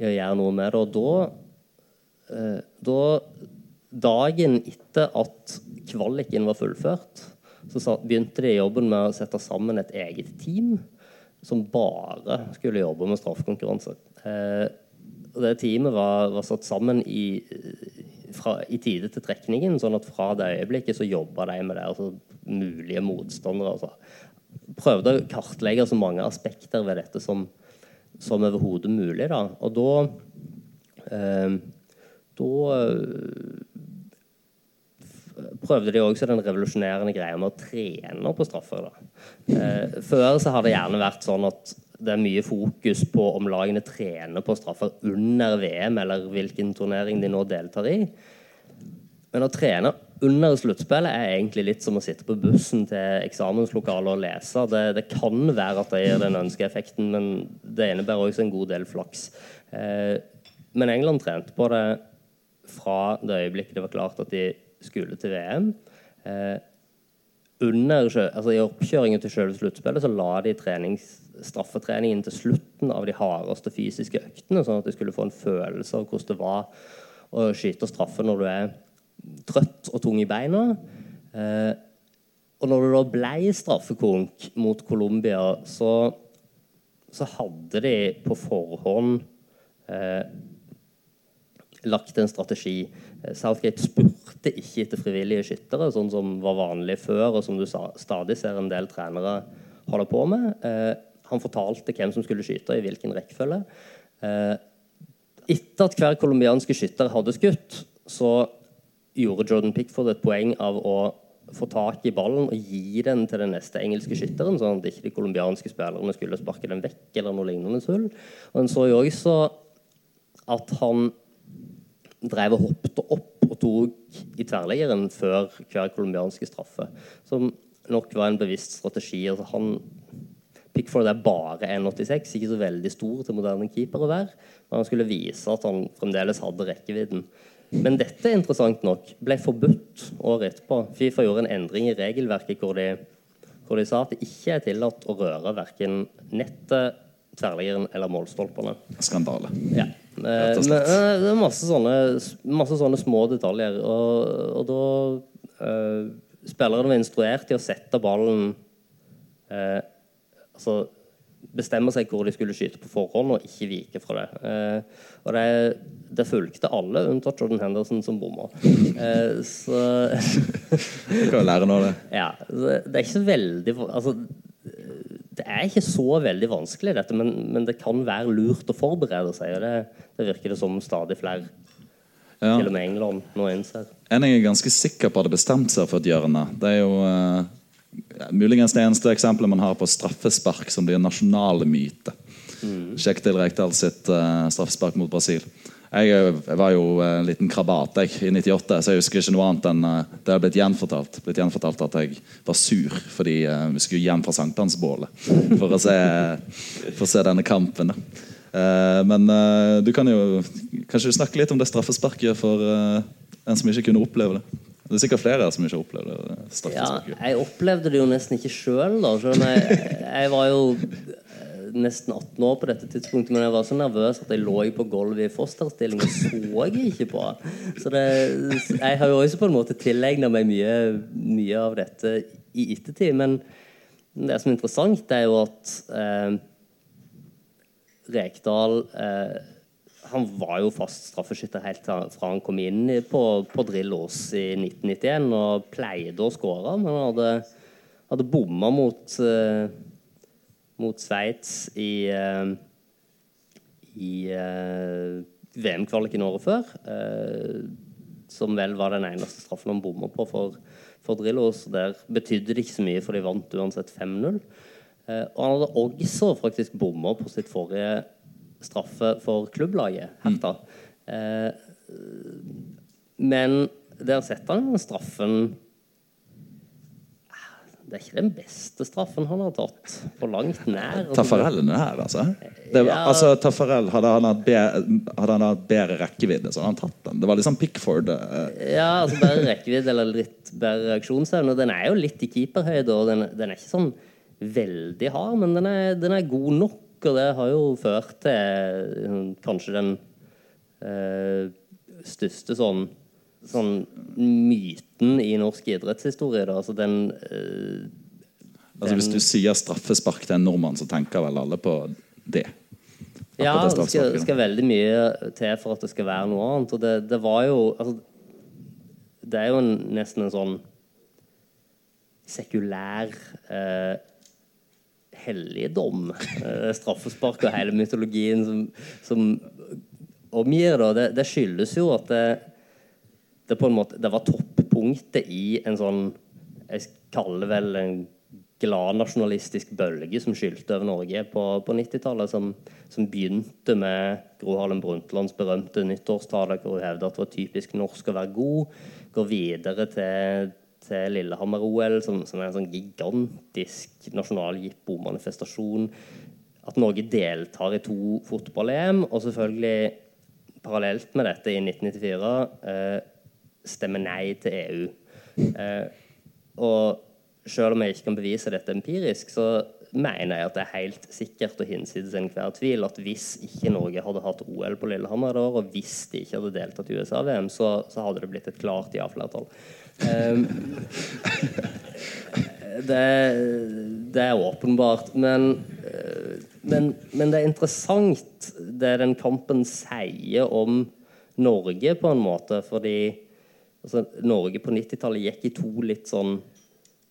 i å gjøre noe med det. Og da, eh, da Dagen etter at kvaliken var fullført så begynte de jobben med å sette sammen et eget team som bare skulle jobbe med straffekonkurranse. Eh, det teamet var, var, satt sammen i, fra, i tide til trekningen, sånn at fra det øyeblikket så jobba de med det, altså mulige motstandere. Altså. Prøvde å kartlegge så mange aspekter ved dette som, som overhodet mulig. Da. Og da, eh, da prøvde de også den revolusjonerende greia med å trene på straffer. Eh, før så har det gjerne vært sånn at det er mye fokus på om lagene trener på straffer under VM, eller hvilken turnering de nå deltar i. Men å trene under sluttspillet er egentlig litt som å sitte på bussen til eksamenslokalet og lese. Det, det kan være at det gir den ønska effekten, men det innebærer også en god del flaks. Eh, men England trente på det fra det øyeblikket det var klart at de skulle til VM. Eh, under, altså I oppkjøringen til selve sluttspillet så la de straffetreningen til slutten av de hardeste fysiske øktene, sånn at de skulle få en følelse av hvordan det var å skyte straffe når du er trøtt og tung i beina. Eh, og når det da ble straffekonk mot Colombia, så, så hadde de på forhånd eh, lagt en strategi. Southgate spurte ikke etter frivillige skyttere, sånn som var vanlig før, og som du stadig ser en del trenere holde på med. Eh, han fortalte hvem som skulle skyte, i hvilken rekkefølge. Eh, etter at hver colombianske skytter hadde skutt, så gjorde Jordan Pickford et poeng av å få tak i ballen og gi den til den neste engelske skytteren, sånn at ikke de colombianske spillerne skulle sparke den vekk eller noe lignende tull. Og En så jo også at han drev og hoppet opp og tok i tverrliggeren før hver colombianske straffe. Som nok var en bevisst strategi. Altså han Pickford er bare 1,86, ikke så veldig stor til moderne keeper å være. Men han skulle vise at han fremdeles hadde rekkevidden. Men dette, interessant nok, ble forbudt året etterpå. Fifa gjorde en endring i regelverket hvor de, hvor de sa at det ikke er tillatt å røre verken nettet, tverrliggeren eller målstolpene. Skandale. Ja. Eh, men, det er masse sånne, masse sånne små detaljer. Og, og da eh, Spillerne var instruert til å sette ballen eh, altså bestemme seg hvor de skulle skyte på forhånd, og ikke vike fra det. Eh, og det, det fulgte alle, unntatt Jordan Henderson, som bomma. Eh, så Du kan jo lære noe av det. Ja. Det er ikke så veldig Altså, det er ikke så veldig vanskelig, dette, men, men det kan være lurt å forberede seg. og Det, det virker det som stadig flere, Ja. til og med England, nå innser. En jeg er ganske sikker på hadde bestemt seg for et hjørne, det er jo uh, muligens det eneste eksempelet man har på straffespark som blir en nasjonal myte. Sjekk til Rekdal sitt uh, straffespark mot Brasil. Jeg, eh, jeg var jo en liten krabat jeg, i 98, så jeg husker ikke noe annet enn eh, det har blitt gjenfortalt, blitt gjenfortalt at jeg var sur fordi eh, vi skulle hjem fra sankthansbålet for, å se- for å se denne kampen. Eh, men eh, du kan jo kanskje du snakke litt om det straffesparket for eh, en som ikke kunne oppleve det. Det er sikkert flere som ikke har opplevd det. Ja, jeg opplevde det jo nesten ikke sjøl. Selv om jeg, jeg var jo eh, nesten 18 år på dette tidspunktet, men jeg var så nervøs at jeg lå på gulvet i fosterstilling og så jeg ikke på. Så det, jeg har jo også på en måte tilegna meg mye, mye av dette i ettertid. Men det som er interessant, det er jo at eh, Rekdal eh, han var jo fast straffeskytter helt fra han kom inn på, på Drillos i 1991 og pleide å skåre, men han hadde, hadde bomma mot, eh, mot Sveits i, eh, i eh, VM-kvaliken året før. Eh, som vel var den eneste straffen han bomma på for, for Drillos. Der betydde det ikke så mye, for de vant uansett 5-0. Eh, og han hadde også faktisk bomma på sitt forrige straffe for klubblaget, Herta. Mm. men der setter han straffen Det er ikke den beste straffen han har tatt, på langt nær. Taffarell er her, altså? Det, Ja. altså Taffarell hadde hadde han hatt bedre rekkevidde, så hadde han tatt den. Det var liksom Pickford. eh, Ja, altså bedre rekkevidde eller litt bedre reaksjonsevne. Den er jo litt i keeperhøyde, og den, den er ikke sånn veldig hard, men den er, den er god nok, og det har jo ført til eh, kanskje den eh, største sånn sånn myten i norsk idrettshistorie. Da. Altså den, eh, Altså Hvis du sier straffespark til en nordmann, så tenker vel alle på det. Ja, Akkurat det det skal, skal veldig mye til for at det skal være noe annet. Og det, det var jo altså, Det er jo en, nesten en sånn sekulær eh, helligdom. Eh, straffespark og hele mytologien som, som omgir det. Det, det skyldes jo at det, det måte Det var toppunktet i en sånn Jeg kaller det vel en glad nasjonalistisk bølge som skylte over Norge på, på 90-tallet, som, som begynte med Gro Harlem Brundtlands berømte nyttårstale, hvor hun hevder at det var typisk norsk å være god. Går videre til, til Lillehammer-OL, som, som er en sånn gigantisk nasjonal jippo-manifestasjon. At Norge deltar i to fotball-EM, og selvfølgelig parallelt med dette i 1994 eh, stemmer nei til EU. Eh, og selv om jeg ikke kan bevise dette empirisk, så mener jeg at det er helt sikkert og hinsides enhver tvil at hvis ikke Norge hadde hatt OL på Lillehammer år, og hvis de ikke hadde deltatt i USA-VM, så, så hadde det blitt et klart ja-flertall. Um, det, det er åpenbart. Men, eh, men, men det er interessant det den kampen sier om Norge, på en måte. Fordi altså, Norge på 90-tallet gikk i to litt sånn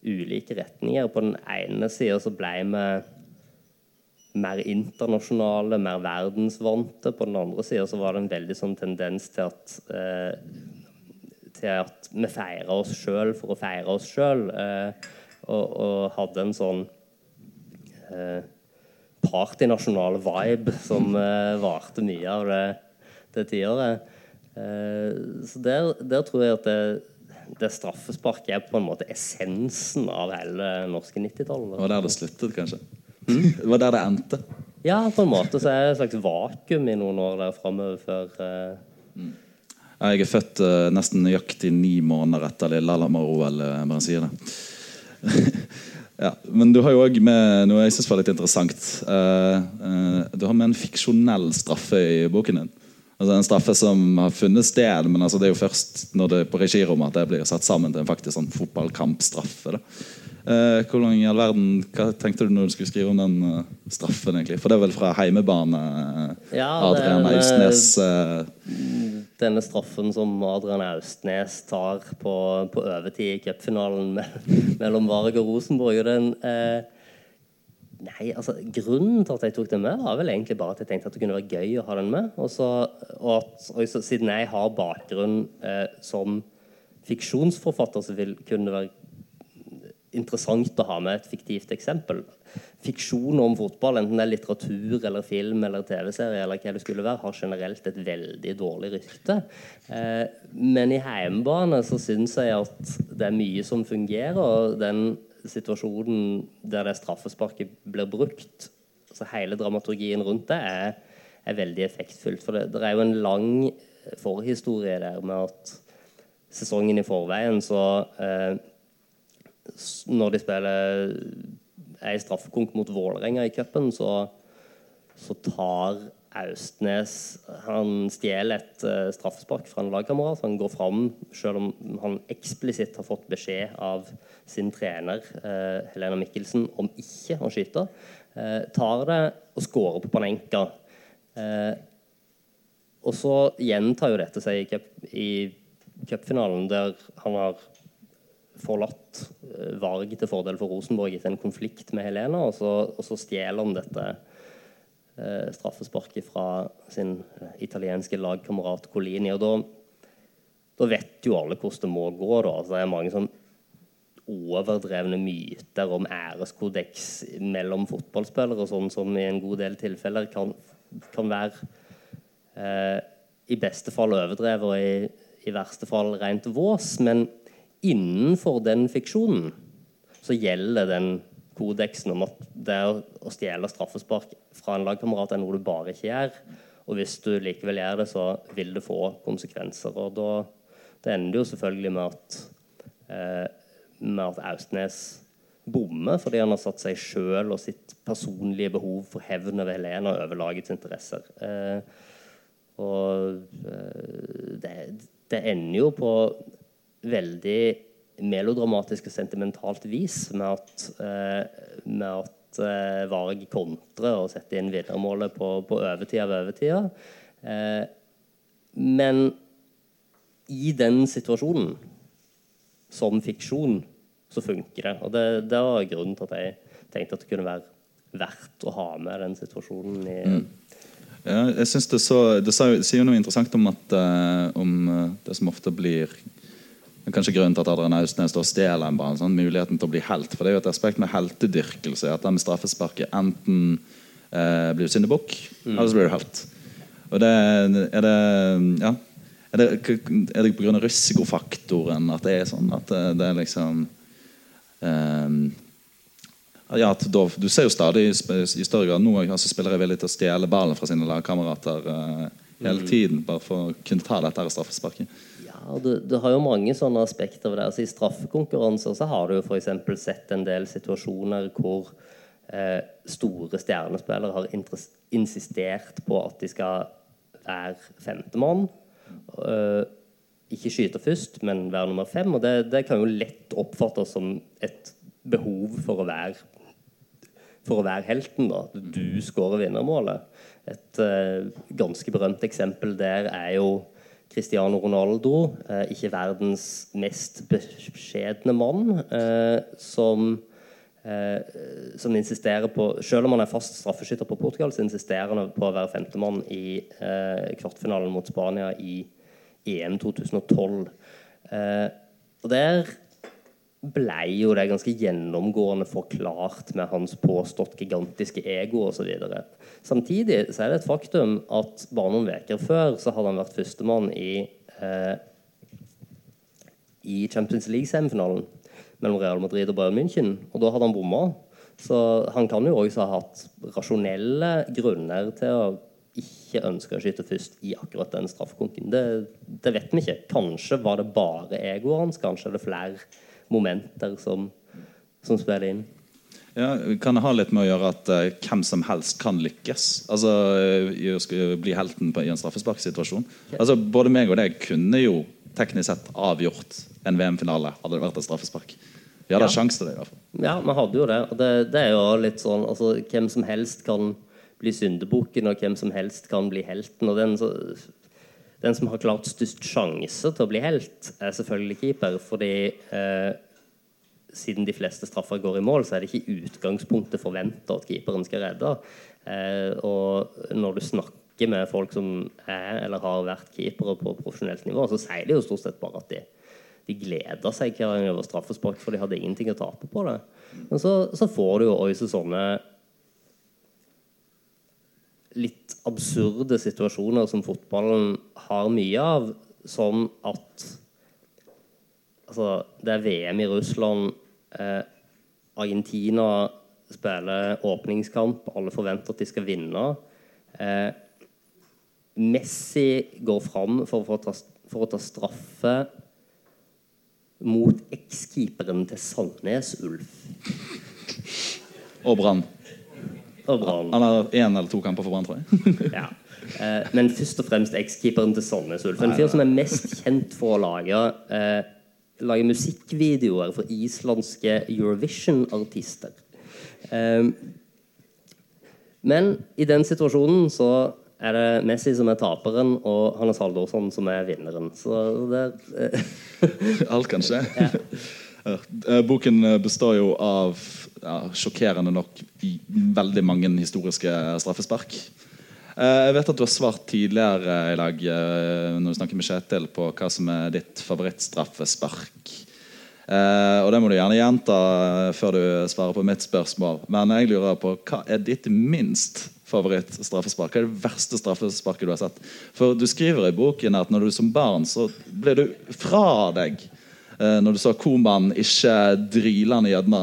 ulike retninger. På den ene sida så ble vi mer internasjonale, mer verdensvante. På den andre sida så var det en veldig sånn tendens til at eh, til at vi feira oss sjøl for å feire oss sjøl. Eh, og, og hadde en sånn eh, partynasjonal vibe som eh, varte mye av det, det tiåret. Eh, så der, der tror jeg at det, det straffesparket er på en måte essensen av hele norske 90-tallet. Det var der det sluttet, kanskje. Det var der det endte. Ja, på en måte så er det et slags vakuum i noen år der framover før uh... Jeg er født uh, nesten nøyaktig ni måneder etter Lillehammer-OL. eh, bare si det. ja, men du har jo òg med noe jeg syns var litt interessant. Uh, du har med en fiksjonell straffe i boken din. Altså En straffe som har funnet sted, men altså det er jo først når det er på regirommet at det blir satt sammen til en faktisk sånn fotballkampstraffe. Eh, hvor lang i all verden, Hva tenkte du når du skulle skrive om den uh, straffen? egentlig? For det er vel fra heimebane? Uh, Ja, Adrian er, Austnes uh, Denne straffen som Adrian Austnes tar på, på overtid i cupfinalen mellom Varg og Rosenborg. Og den, eh, nei, altså, grunnen til at jeg tok den med, var vel egentlig bare at jeg tenkte at det kunne være gøy å ha den med. Og, så, og, så, siden jeg har bakgrunn eh, som fiksjonsforfatter, så vil, kunne det være interessant å ha med et fiktivt eksempel. Fiksjon om fotball, enten det er litteratur eller film eller TV-serie, eller hva det skulle være, har generelt et veldig dårlig rykte. Eh, men i heimbane så syns jeg at det er mye som fungerer. og den situasjonen der det straffesparket blir brukt, så hele dramaturgien rundt det, er, er veldig effektfullt. For det, det er jo en lang forhistorie der med at sesongen i forveien så eh, når de spiller ei straffekonk mot Vålerenga i cupen, så, så tar Austnes Han stjeler et uh, straffespark fra en lagkamerat. Han går fram selv om han eksplisitt har fått beskjed av sin trener uh, Helena Mikkelsen om ikke å skyte. Uh, tar det og skårer på Panenka. Og så gjentar jo dette seg i cup- cupfinalen, der han har forlatt Varg til fordel for Rosenborg etter en konflikt med Helena, og så, og så stjeler han dette eh, straffesparket fra sin eh, italienske lagkamerat Colini. Og da, da vet jo alle hvordan det må gå. da. Altså, det er mange sånn overdrevne myter om æreskodeks mellom fotballspillere, sånn som i en god del tilfeller kan, kan være eh, i beste fall overdrevet og i, i verste fall rent vås. Men innenfor den fiksjonen så gjelder den kodeksen om at det å, stjele straffespark fra en lagkamerat er noe du bare ikke gjør. Og hvis du likevel gjør det, så vil det få konsekvenser. Og da det ender jo selvfølgelig med at eh, med at Austnes bommer fordi han har satt seg sjøl og sitt personlige behov for hevn over Helena over lagets interesser. Eh, og eh, det, det ender jo på veldig melodramatisk og sentimentalt vis med at, eh, med at eh, Varg kontrer og setter inn vinnermålet på, på overtid av overtida. Eh, men i den situasjonen, som fiksjon, så funker det. Og det, det var grunnen til at jeg tenkte at det kunne være verdt å ha med den situasjonen i Ja, jeg synes Det, så, det sier noe interessant om, at, om det som ofte blir Kanskje grunnen til at Adrian Austnes stjeler en bane. Sånn, muligheten til å bli helt. For det er jo et aspekt med heltedyrkelse. At den med straffesparket enten eh, blir du syndebukk, eller så blir du helt. Og det er det Ja. Er det, er det pga. risikofaktoren at det er sånn? At det, det er liksom eh, ja, da, Du ser jo stadig i større grad nå altså spillere er villige til å stjele ballen fra sine lagkamerater eh, hele tiden. Bare for å kunne ta dette straffesparket. Og du, du har jo mange sånne aspekter ved det. Altså, I straffekonkurranser så har du jo f.eks. sett en del situasjoner hvor eh, store stjernespillere har insistert på at de skal være femtemann. Uh, ikke skyte først, men være nummer fem. Og det, det kan jo lett oppfattes som et behov for å være for å være helten. da, Du skårer vinnermålet. Et eh, ganske berømt eksempel der er jo Cristiano Ronaldo, eh, ikke verdens mest beskjedne mann, eh, som eh, som insisterer på Selv om han er fast straffeskytter på Portugal, så insisterer han på å være femtemann i kvartfinalen mot Spania i EM 2012. Eh, og der ble jo det ganske gjennomgående forklart med hans påstått gigantiske ego osv. Samtidig så er det et faktum at bare noen uker før så hadde han vært førstemann i eh, i Champions League-semifinalen mellom Real Madrid og Bayern München. Og da hadde han bomma. Så han kan jo også ha hatt rasjonelle grunner til å ikke ønske å skyte først i akkurat den straffekonken. Det, det vet vi ikke. Kanskje var det bare egoet hans. Kanskje er det flere momenter som, som spiller inn. Ja, kan det ha litt med å gjøre at uh, hvem som helst kan lykkes? Altså eh, i bli helten på, i en straffesparksituasjon? Altså, både meg og deg kunne jo teknisk sett avgjort en VM-finale hadde det vært et straffespark. Vi hadde Ja. sjanse til det, i hvert fall. Ja, vi hadde jo det. Det, det er jo litt sånn altså, Hvem som helst kan bli syndebukken, og hvem som helst kan bli helten. Og den, så, den som har klart størst sjanse til å bli helt, er selvfølgelig keeper. Fordi eh, siden de fleste straffer går i mål, så er det ikke i utgangspunktet forventa at keeperen skal redde. Eh, og når du snakker med folk som er eller har vært keepere på profesjonelt nivå, så sier de jo stort sett bare at de de gleder seg hver gang over straffespark, for de hadde ingenting å tape på det. Men så, så får du jo også sånne litt absurde situasjoner som fotballen har mye av, som at Altså, det er VM i Russland. Eh, Argentina spiller åpningskamp. Alle forventer at de skal vinne. Eh, Messi går fram for å, ta, for å ta straffe mot ekskeeperen til Sandnes Ulf og Brann. Han har én eller to kamper for Brann, tror jeg. Ja. Eh, men først og fremst ekskeeperen til Sandnes Ulf. En fyr som er mest kjent for å lage, eh, lage musikkvideoer for islandske Eurovision-artister. Eh, men i den situasjonen så er det Messi som er taperen, og Hannes Haldorsson som er vinneren. Så det eh, Alt kan skje. Ja. Eh, Boken består jo av ja, sjokkerende nok veldig mange historiske straffespark. Eh, Jeg vet at du har svart tidligere i dag eh, når du snakker med Kjetil på hva som er ditt favorittstraffespark. Eh, og det må du gjerne gjenta før du svarer på mitt spørsmål. Men jeg lurer på hva er ditt minst favorittstraffespark? Hva er det verste straffesparket du har sett? For du skriver i boken at når du som barn så ble du fra deg når du så Koman ikke dryler han i gjødma,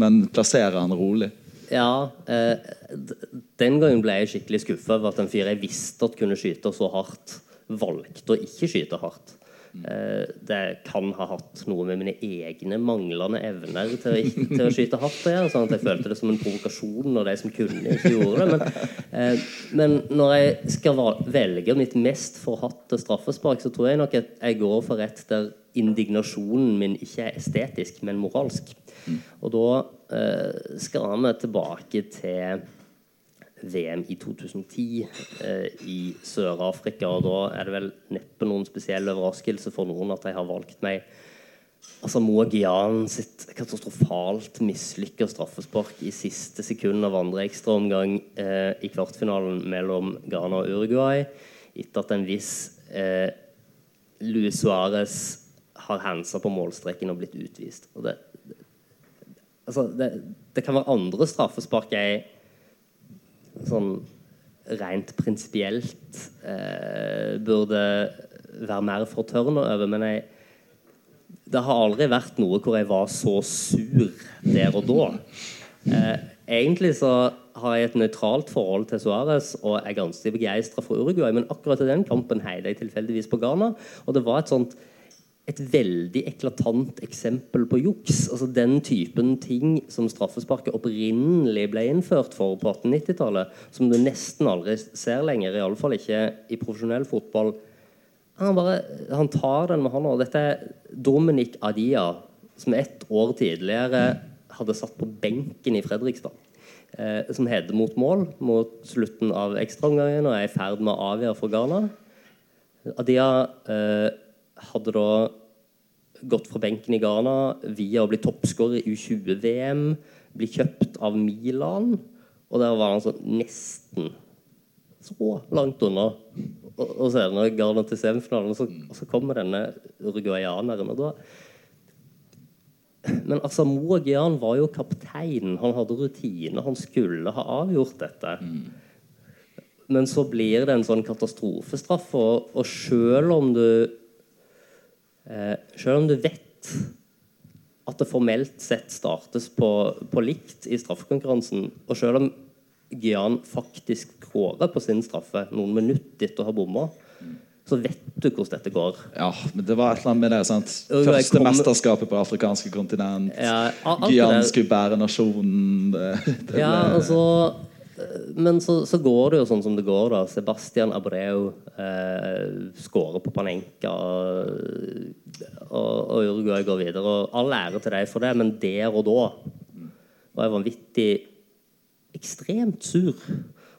men plasserer han rolig. Ja, eh, den gangen ble jeg skikkelig skuffa over at en fyr jeg visste at kunne skyte så hardt, valgte å ikke skyte hardt. Eh, det kan ha hatt noe med mine egne manglende evner til å, til å skyte hardt å gjøre. Sånn at jeg følte det som en provokasjon når de som kunne, ikke gjorde det. Men, eh, men når jeg skal velge mitt mest forhatte straffespark, så tror jeg nok at jeg går for et der indignasjonen min ikke er estetisk, men moralsk. Og da eh, skal vi tilbake til VM i 2010 eh, i Sør-Afrika. Og da er det vel neppe noen spesiell overraskelse for noen at jeg har valgt meg Altså Moa Gian sitt katastrofalt mislykka straffespark i siste sekund av andre ekstraomgang eh, i kvartfinalen mellom Ghana og Uruguay, etter at en viss eh, Luis Suárez har handsa på målstreken og blitt utvist. Og det, det, altså det, det kan være andre straffespark jeg sånn rent prinsipielt eh, burde være mer fortørna over, men jeg det har aldri vært noe hvor jeg var så sur der og da. Eh, egentlig så har jeg et nøytralt forhold til Suárez og er ganske begeistra for Uruguay, men akkurat i den kampen heide jeg tilfeldigvis på Ghana, og det var et sånt et veldig eklatant eksempel på juks. Altså Den typen ting som straffesparket opprinnelig ble innført for på 1890-tallet, som du nesten aldri ser lenger, iallfall ikke i profesjonell fotball. Han, bare, han tar den med hånda. Dette er Dominic Adia, som ett år tidligere hadde satt på benken i Fredrikstad. Eh, som header mot mål mot slutten av ekstraomgangen og er i ferd med å avgjøre for Ghana. Adia eh, hadde da gått fra benken i Ghana via å bli toppskårer i U20-VM, bli kjøpt av Milan, og der var han sånn nesten så langt unna. Og, og senere Ghana til semifinalen, og så, og så kommer denne uruguayaneren. og da men Asamoah Gyan var jo kaptein. Han hadde rutine. Han skulle ha avgjort dette. Men så blir det en sånn katastrofestraff, og, og selv om du Selv om du vet at det formelt sett startes på, på likt i straffekonkurransen, og selv om Gyan faktisk kårer på sin straffe noen minutter etter å ha bomma, så vet du hvordan dette går. Ja, men det var et eller annet med det. sant? Første kom... mesterskapet på afrikanske kontinent. Ja, der- skulle bære nasjonen. Det, det Ja, altså eh, men så, så, går det jo sånn som det går. da Sebastian Abreu eh, skårer på Panenka, og, og, og Uruguay går videre. Og All ære til deg for det, men der og da var jeg vanvittig ekstremt sur.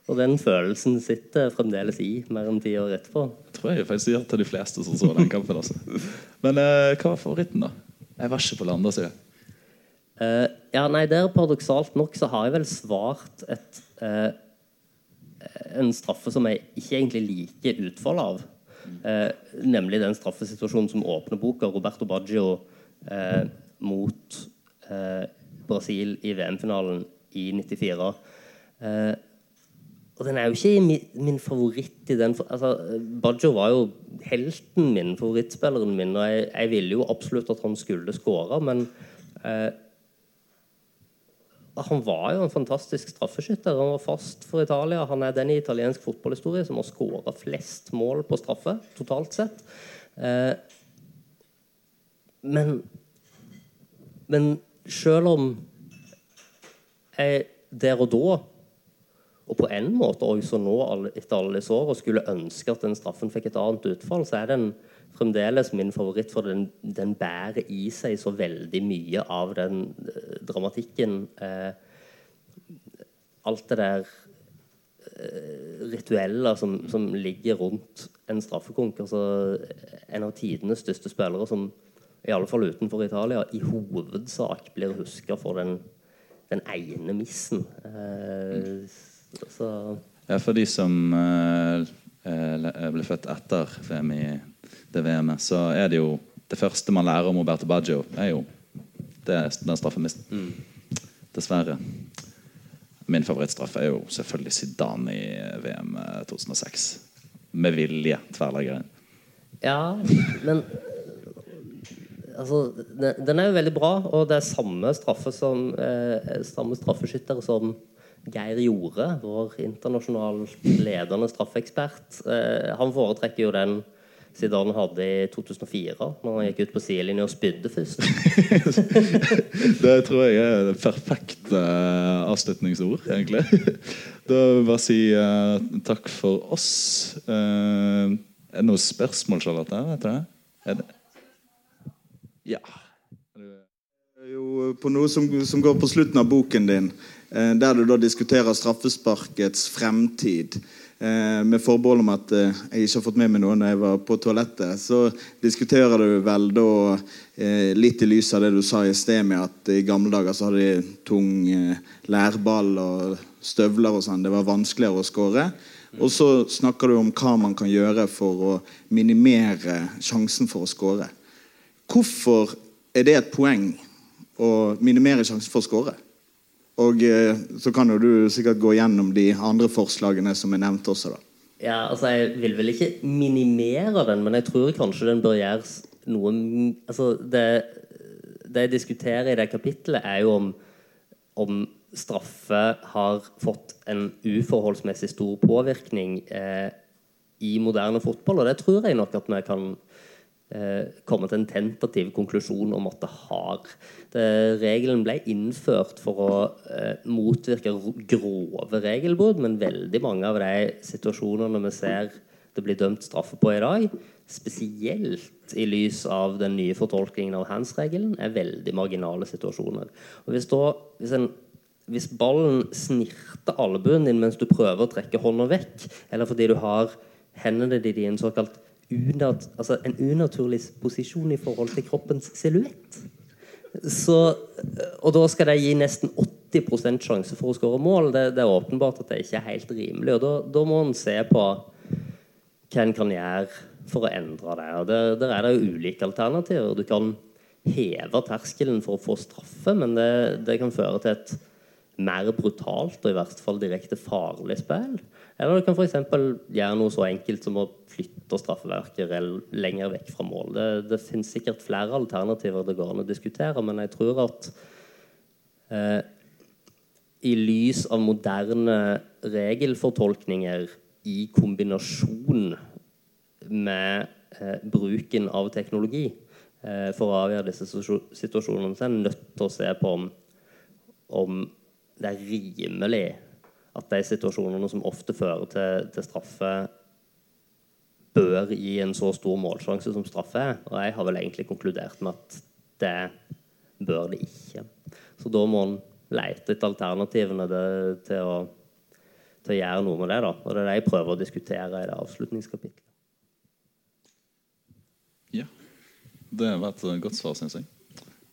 Og den følelsen sitter fremdeles i mer enn ti år etterpå. Jeg tror jeg faktisk gjør til de fleste som så den kampen. Altså. Men eh, hva var favoritten, da? Jeg var ikke på landa, sier jeg. Eh, ja, nei, der Paradoksalt nok så har jeg vel svart et, uh, en straffe som jeg ikke egentlig liker utfallet av. Eh, nemlig den straffesituasjonen som åpner boka, Roberto Baggio mot Brasil i VM-finalen i 94. og den er jo ikke min, min favoritt i den altså, Baggio var jo helten min, favorittspilleren min, og jeg, jeg ville jo absolutt at han skulle skåre, men han var jo en fantastisk straffeskytter. Han var fast for Italia. Han er den i italiensk fotballhistorie som har skåra flest mål på straffe totalt sett. Eh, men Men selv om jeg der og da, og på en måte også nå etter alle disse åra, skulle ønske at den straffen fikk et annet utfall, så er den fremdeles min favoritt, for den, den, bærer i seg så veldig mye av den uh, dramatikken. Uh, alt det der uh, rituelle som, som, ligger rundt en straffekonk. Altså, en av tidenes største spillere som i alle fall utenfor Italia i hovedsak blir huska for den, den, ene missen. ja, for de som ble født etter VM i det VM-et, så er det jo Det første man lærer om Roberto Baggio, er jo det, den straffemisten. Mm. Dessverre. Min favorittstraff er jo selvfølgelig Zidane i VM 2006. Med vilje tverrleggeren. Ja, men altså, den er jo veldig bra, og det er samme straffe som eh, samme straffeskytter som Geir Jorde, vår internasjonalt ledende straffeekspert. Eh, han foretrekker jo den Zidane hadde i 2004, når han gikk ut på sidelinja og spydde først. det tror jeg er det perfekte uh, avslutningsord, egentlig. da vil jeg bare si uh, takk for oss. Uh, er det noen spørsmål, Charlotte? Vet du? Er det? Ja. Jo, på noe som, som, går på slutten av boken din, der du da diskuterer straffesparkets fremtid. Eh, med forbehold om at eh, jeg ikke har fått med meg noe når jeg var på toalettet, så diskuterer du vel da eh, litt i lys av det du sa i sted med at i gamle dager så hadde de tung lærball og støvler og sånn. Det var vanskeligere å skåre. Og så snakker du om hva man kan gjøre for å minimere sjansen for å skåre. Hvorfor er det et poeng å minimere sjansen for å skåre? Og eh, så kan jo du sikkert gå gjennom de andre forslagene som er nevnt også, da. Ja, altså Jeg vil vel ikke minimere den, men jeg tror kanskje den bør gjøres noe altså det, det jeg diskuterer i det kapittelet, er jo om, om straffe har fått en uforholdsmessig stor påvirkning eh, i moderne fotball. Og det tror jeg nok at vi kan komme til en tentativ konklusjon om at det har. Det, regelen ble innført for å eh, motvirke grove regelbrudd, men veldig mange av de situasjonene vi ser det blir dømt straffe på i dag, spesielt i lys av den nye fortolkningen av hands-regelen, er veldig marginale situasjoner. Og hvis, da, hvis, en, hvis ballen snirter albuen din mens du prøver å trekke hånda vekk, eller fordi du har hendene dine i en såkalt unat, altså en unaturlig posisjon i forhold til kroppens silhuett. Og da skal de gi nesten 80% sjanse for å skåre mål. Det, det, er åpenbart at det ikke er helt rimelig. og Da, da må en se på hva en kan gjøre for å endre det. og Der, der er det jo ulike alternativer. Du kan heve terskelen for å få straffe, men det, det kan føre til et mer brutalt og i hvert fall direkte farlig spill. Eller du kan f.eks. gjøre noe så enkelt som å flytte straffeverket lenger vekk fra mål. Det, det finnes sikkert flere alternativer det går an å diskutere, men jeg tror at eh, i lys av moderne regelfortolkninger i kombinasjon med eh, bruken av teknologi eh, for å avgjøre disse situasjonene, så er en nødt til å se på om, om det er rimelig at de situasjonene som ofte fører til, til straffe, bør gi en så stor målsjanse som straffe er. Og jeg har vel egentlig konkludert med at det bør det ikke. Så da må en lete etter alternativene det, til, å, til, å, gjøre noe med det. da. Og det er det jeg prøver å diskutere i det avslutningskapitlet. Ja. Det var et godt svar, syns jeg.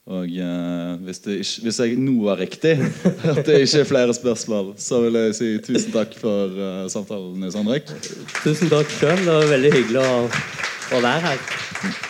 Og eh, hvis, ikke, hvis, jeg nå var riktig, at det ikke er flere spørsmål, så vil jeg si tusen takk for uh, samtalen, Nils Henrik. Tusen takk sjøl. Det var veldig hyggelig å, å være her.